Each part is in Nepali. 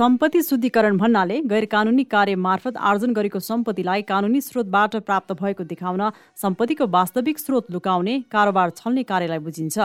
सम्पत्ति शुद्धिकरण भन्नाले गैर कानुनी कार्य मार्फत आर्जन गरेको सम्पत्तिलाई कानुनी स्रोतबाट प्राप्त भएको देखाउन सम्पत्तिको वास्तविक स्रोत लुकाउने कारोबार छल्ने कार्यलाई बुझिन्छ।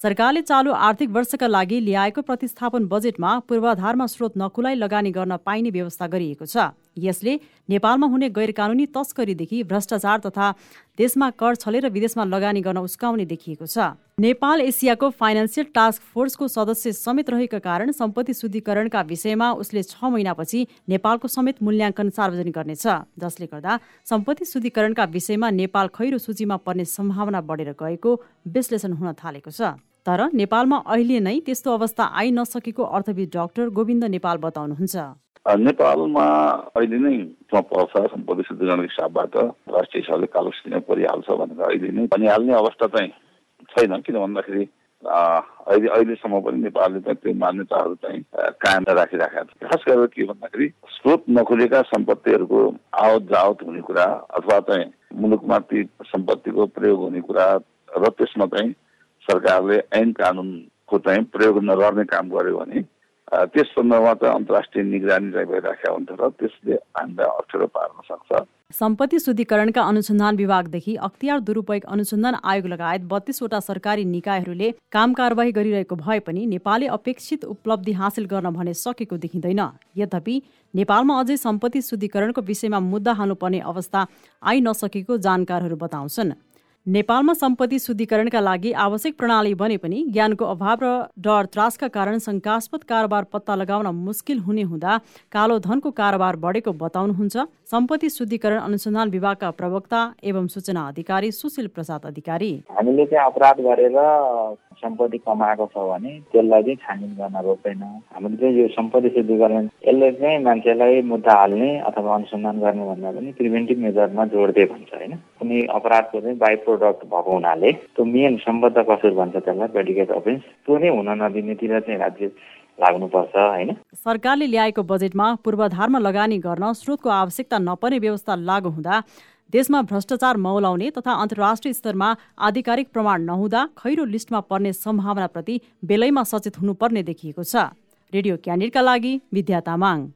सरकारले चालु आर्थिक वर्षका लागि ल्याएको प्रतिस्थापन बजेटमा पूर्वाधारमा स्रोत नकुलाई लगानी गर्न पाइने व्यवस्था गरिएको छ। यसले नेपालमा हुने गैर कानुनी तस्करीदेखि भ्रष्टाचार तथा देशमा कर छलेर विदेशमा लगानी गर्न उस्काउने देखिएको छ। नेपाल एसियाको फाइनेन्सियल टास्क फोर्सको सदस्य समेत रहेका कारण सम्पत्ति शुद्धिकरणका विषयमा उसले छ महिनापछि नेपालको समेत मूल्याङ्कन सार्वजनिक गर्नेछ। जसले गर्दा सम्पत्ति शुद्धिकरणका विषयमा नेपाल खैरो सूचीमा पर्ने सम्भावना बढेर गएको विश्लेषण हुन थालेको छ। तर नेपालमा अहिले नै त्यस्तो अवस्था आइ नसकेको अर्थविद डाक्टर गोविन्द नेपाल बताउनुहुन्छ। नेपालमा अहिले नै पर्छ सम्पत्ति शुद्धिकरणको हिसाबबाट राष्ट्रिय हिसाबले कालो सूचीमा परिहाल्छ भनेर अहिले नै भनिहाल्ने अवस्था चाहिँ छैन किन भन्दाखेरि अहिले अहिलेसम्म पनि नेपालले चाहिँ त्यो मान्यताहरू चाहिँ कायम राखिराखेको छ खास गरेर के भन्दाखेरि स्रोत नखुलेका सम्पत्तिहरूको आवत जावत हुने कुरा अथवा चाहिँ मुलुकमा ती सम्पत्तिको प्रयोग हुने कुरा र त्यसमा चाहिँ सरकारले ऐन कानुनको चाहिँ प्रयोग नगर्ने काम गर्यो भने त्यस सन्दर्भमा चाहिँ अन्तर्राष्ट्रिय निगरानी भइराखेको हुन्छ र त्यसले हामीलाई अप्ठ्यारो पार्न सक्छ। सम्पत्ति शुद्धिकरणका अनुसन्धान विभागदेखि अख्तियार दुरुपयोग अनुसन्धान आयोग लगायत बत्तीसवटा सरकारी निकायहरूले काम कारवाही गरिरहेको भए पनि नेपालले अपेक्षित उपलब्धि हासिल गर्न भने सकेको देखिँदैन। यद्यपि नेपालमा अझै सम्पत्ति शुद्धिकरणको विषयमा मुद्दा हाल्नुपर्ने अवस्था आइ नसकेको जानकारहरू बताउँछन्। नेपालमा सम्पत्ति शुद्धिकरणका लागि आवश्यक प्रणाली बने पनि ज्ञानको अभाव र डर त्रासका कारण शङ्कास्पद कारोबार पत्ता लगाउन मुस्किल हुने हुँदा कालो धनको कारोबार बढेको बताउनुहुन्छ। सम्पत्ति शुद्धिकरण अनुसन्धान विभागका प्रवक्ता एवं सूचना अधिकारी सुशील प्रसाद अधिकारी। हामीले चाहिँ अपराध गरेर सम्पत्ति कमाएको छ भने त्यसलाई चाहिँ छानबिन गर्न रोक्दैन। हामीले चाहिँ यो सम्पत्ति शुद्धिकरण यसले चाहिँ मान्छेलाई मुद्दा हाल्ने अथवा अनुसन्धान गर्ने भन्दा पनि प्रिभेन्टिभ मेजरमा जोड्दै भन्छ होइन? कुनै अपराधको चाहिँ बाई प्रोडक्ट भएको हुनाले त्यो मेन सम्बद्ध कसुर भन्छ त्यसलाई प्रेडिकेट अफेन्स त्यो नै हुन नदिनेतिर चाहिँ राज्य लाग्नुपर्छ होइन? सरकारले ल्याएको बजेटमा पूर्वाधारमा लगानी गर्न स्रोतको आवश्यकता नपर्ने व्यवस्था लागू हुँदा देशमा भ्रष्टाचार मौलाउने तथा अन्तर्राष्ट्रिय स्तरमा आधिकारिक प्रमाण नहुँदा खैरो लिस्टमा पर्ने सम्भावनाप्रति बेलैमा सचेत हुनुपर्ने देखिएको छ। रेडियो क्यान्डिडका लागि विद्या तामाङ।